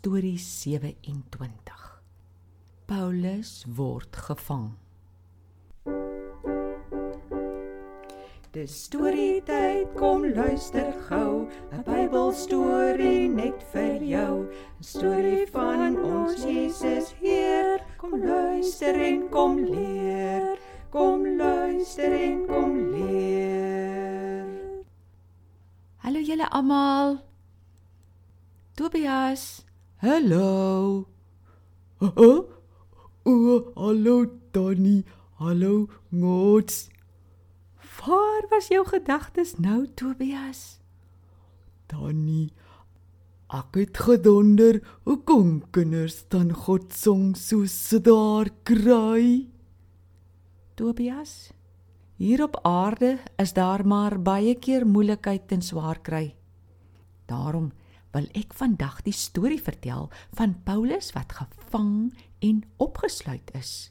Storie 27. Paulus word gevang. Dis storie tyd, kom luister gou, 'n Bybelstorie net vir jou, 'n storie van ons Jesus Heer. Kom luister en kom leer, kom luister en kom leer. Hallo julle almal. Tobias, Hallo. O, oh, oh, hallo Tannie. Hallo Mots. waar was jou gedagtes nou, Tobias? Tannie. Ek het gedonder hoe kom kinders dan God song so se daar kry. Tobias, hier op aarde is daar maar baie keer moeilikheid en swaar kry. Daarom wil ek vandag die storie vertel van Paulus wat gevang en opgesluit is.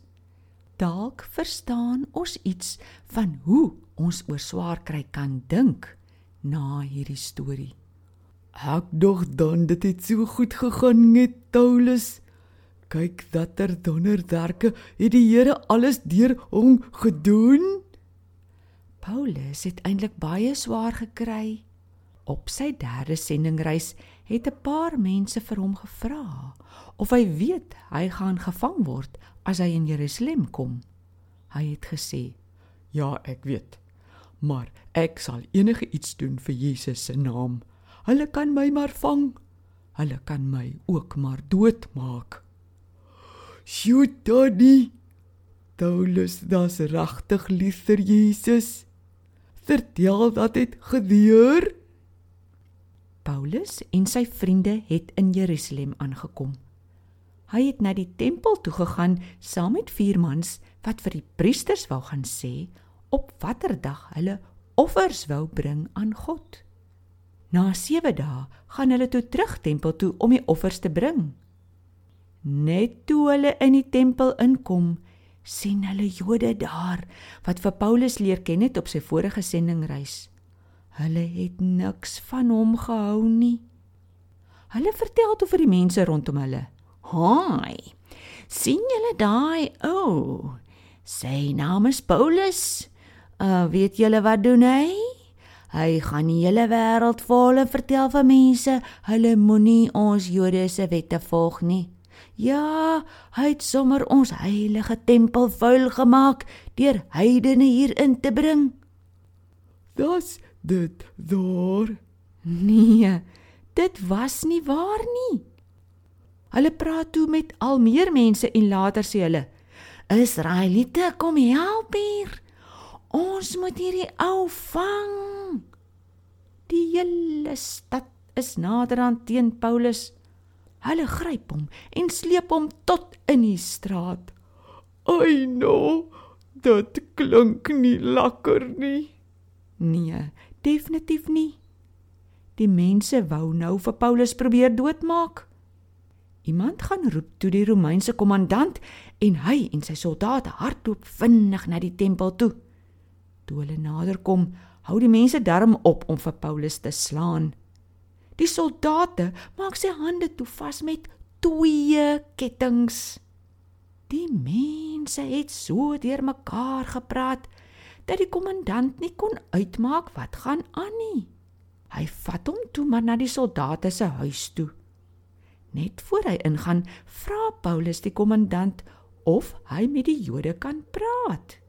Dalk verstaan ons iets van hoe ons oor swaar kry kan dink na hierdie storie. Ek dog dan dit het so goed gegaan met Paulus. Kyk watter donderwerke het die Here alles deur hom gedoen. Paulus het eintlik baie swaar gekry. Op sy derde sendingreis het 'n paar mense vir hom gevra of hy weet hy gaan gevang word as hy in Jerusalem kom. Hy het gesê: Ja, ek weet. Maar ek sal enige iets doen vir Jesus se naam. Hulle kan my maar vang. Hulle kan my ook maar doodmaak. Sjoe, Daddy. Paulus, das regtig lief vir Jesus. Vertel dat dit gebeur. Paulus en sy vriende het in Jerusalem aangekom. Hy het na die tempel toe gegaan saam met vier mans wat vir die priesters wou gaan sê op watter dag hulle offers wou bring aan God. Na 7 dae gaan hulle toe terug tempel toe om die offers te bring. Net toe hulle in die tempel inkom, sien hulle Jode daar wat vir Paulus leer ken het op sy vorige sendingreis. Hulle het niks van hom gehou nie. Hulle vertel toe vir die mense rondom hulle: "Haai. sien julle daai ou? Oh, sy naam is Paulus. Uh weet julle wat doen hy? Hy gaan die hele wêreld vol en vertel van mense, hulle moenie ons Jode se wette volg nie." Ja, hy het sommer ons heilige tempel vuil gemaak deur heidene hier in te bring. Das dit daar. Nee, dit was nie waar nie. Hulle praat toe met al meer mense en later sê hulle: "Israeliete, kom help hier. Ons moet hierdie ou vang." Die hele stad is naderhand teen Paulus. Hulle gryp hom en sleep hom tot in die straat. Ai no, dit klink nie lekker nie. Nee, definitief nie. Die mense wou nou vir Paulus probeer doodmaak. Iemand gaan roep toe die Romeinse kommandant en hy en sy soldate hardloop vinnig na die tempel toe. Toe hulle naderkom, hou die mense darm op om vir Paulus te slaan. Die soldate maak sy hande toe vas met twee kettinge. Die mense het so deurmekaar gepraat dat die kommandant nie kon uitmaak wat gaan aan nie. Hy vat hom toe maar na die soldate se huis toe. Net voor hy ingaan, vra Paulus die kommandant of hy met die Jode kan praat.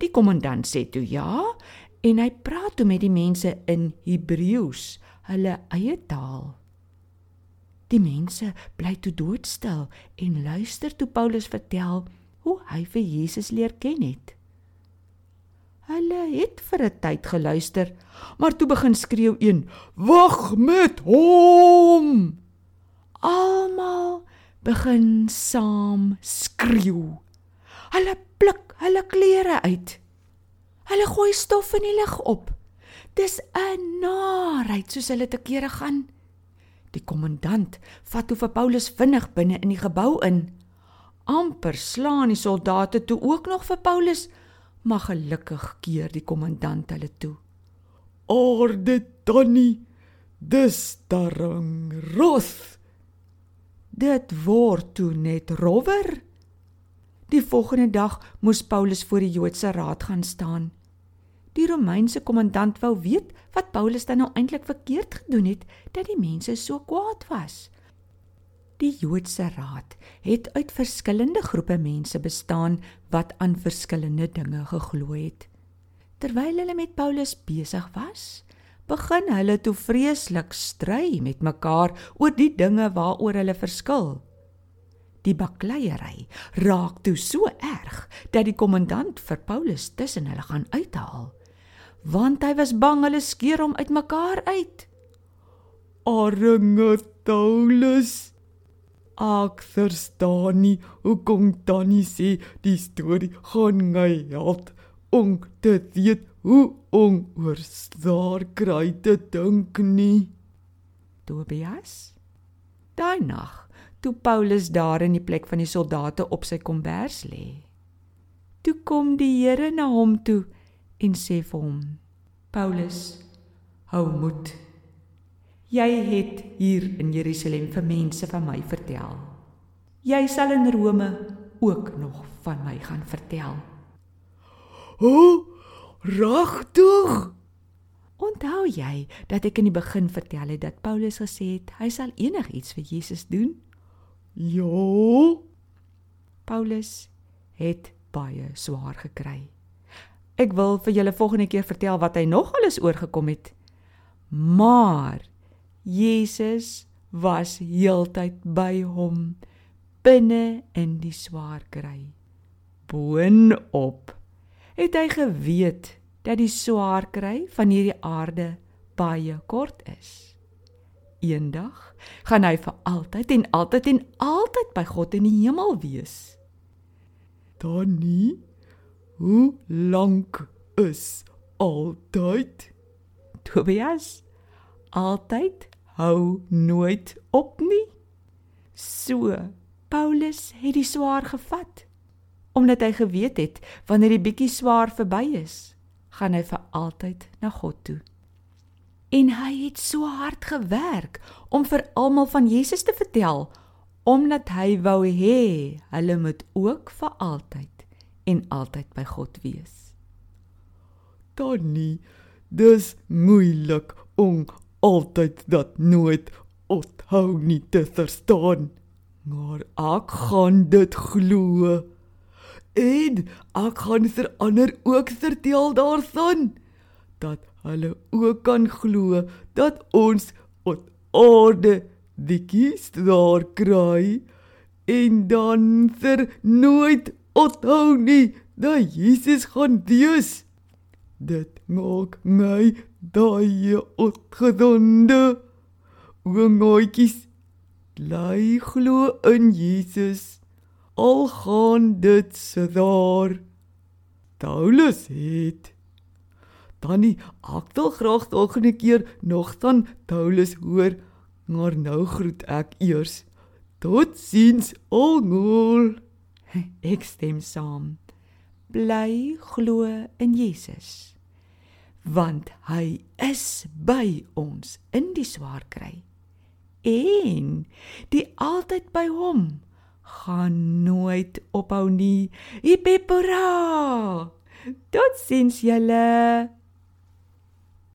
Die kommandant sê toe ja en hy praat toe met die mense in Hebreëus, hulle eie taal. Die mense bly toe doodstil en luister toe Paulus vertel hoe hy vir Jesus leer ken het. Hulle het vir 'n tyd geluister, maar toe begin skreeu een: "Wag met hom!" Almal begin saam skreeu. Hulle pluk hulle klere uit. Hulle gooi stof in die lug op. Dis 'n narheid soos hulle te kere gaan. Die kommandant vat toe vir Paulus vinnig binne in die gebou in. amper slaan die soldate toe ook nog vir Paulus, maar gelukkig keer die kommandant hulle toe. Orde Tannie, dis darm roth. Dit word toe net rowwer. Die volgende dag moes Paulus voor die Joodse raad gaan staan. Die Romeinse kommandant wou weet wat Paulus dan nou eintlik verkeerd gedoen het dat die mense so kwaad was. Die Joodse raad het uit verskillende groepe mense bestaan wat aan verskillende dinge geglo het. Terwyl hulle met Paulus besig was, begin hulle toe vreeslik stry met mekaar oor die dinge waaroor hulle verskil. Die bakleierery raak toe so erg dat die kommandant vir Paulus tussen hulle gaan uithaal want hy was bang hulle skeer hom uitmekaar uit. Arme Paulus. Ek verstaan nie hoe kom Tannie sê die storie gaan my help om te weet hoe om oor staar kry te dink nie. Tobias. Daai nag, toe Paulus daar in die plek van die soldate op sy kombers lê. Toe kom die Here na hom toe en sê vir hom: Paulus, hou moed. Jy het hier in Jerusalem vir mense van my vertel. Jy sal in Rome ook nog van my gaan vertel. O, oh, regtig? Onthou jy dat ek in die begin vertel het dat Paulus gesê het hy sal enigiets vir Jesus doen? Ja. Paulus het baie swaar gekry. Ek wil vir julle volgende keer vertel wat hy nog alles oorgekom het. Maar Jesus was heeltyd by hom binne in die swaar kry. Boonop het hy geweet dat die swaar kry van hierdie aarde baie kort is. Eendag gaan hy vir altyd en altyd en altyd by God in die hemel wees. Dan nie Hoe lank is altyd? Tobias, altyd hou nooit op nie. So, Paulus het die swaar gevat omdat hy geweet het wanneer die bietjie swaar verby is, gaan hy vir altyd na God toe. En hy het so hard gewerk om vir almal van Jesus te vertel omdat hy wou hê hulle moet ook vir altyd en altyd by God wees. Tannie, dis moeilik om altyd dat nooit onthou nie te verstaan. Maar ek gaan dit glo. En ek gaan vir ander ook vertel daarvan dat hulle ook kan glo dat ons op orde die kies daar kry en dan vir nooit onthou nie dat Jesus gaan wees. Dit maak my daai opgedonde. Wongoetjies bly glo in Jesus. Al gaan dit se daar. Paulus het Tannie, ek wil graag volgende keer nog dan Paulus hoor, maar nou groet ek eers. Totsiens almal. Ek stem saam. Bly glo in Jesus. Want hy is by ons in die swaar kry. En die altyd by hom gaan nooit ophou nie. Ipepora. Totsiens julle.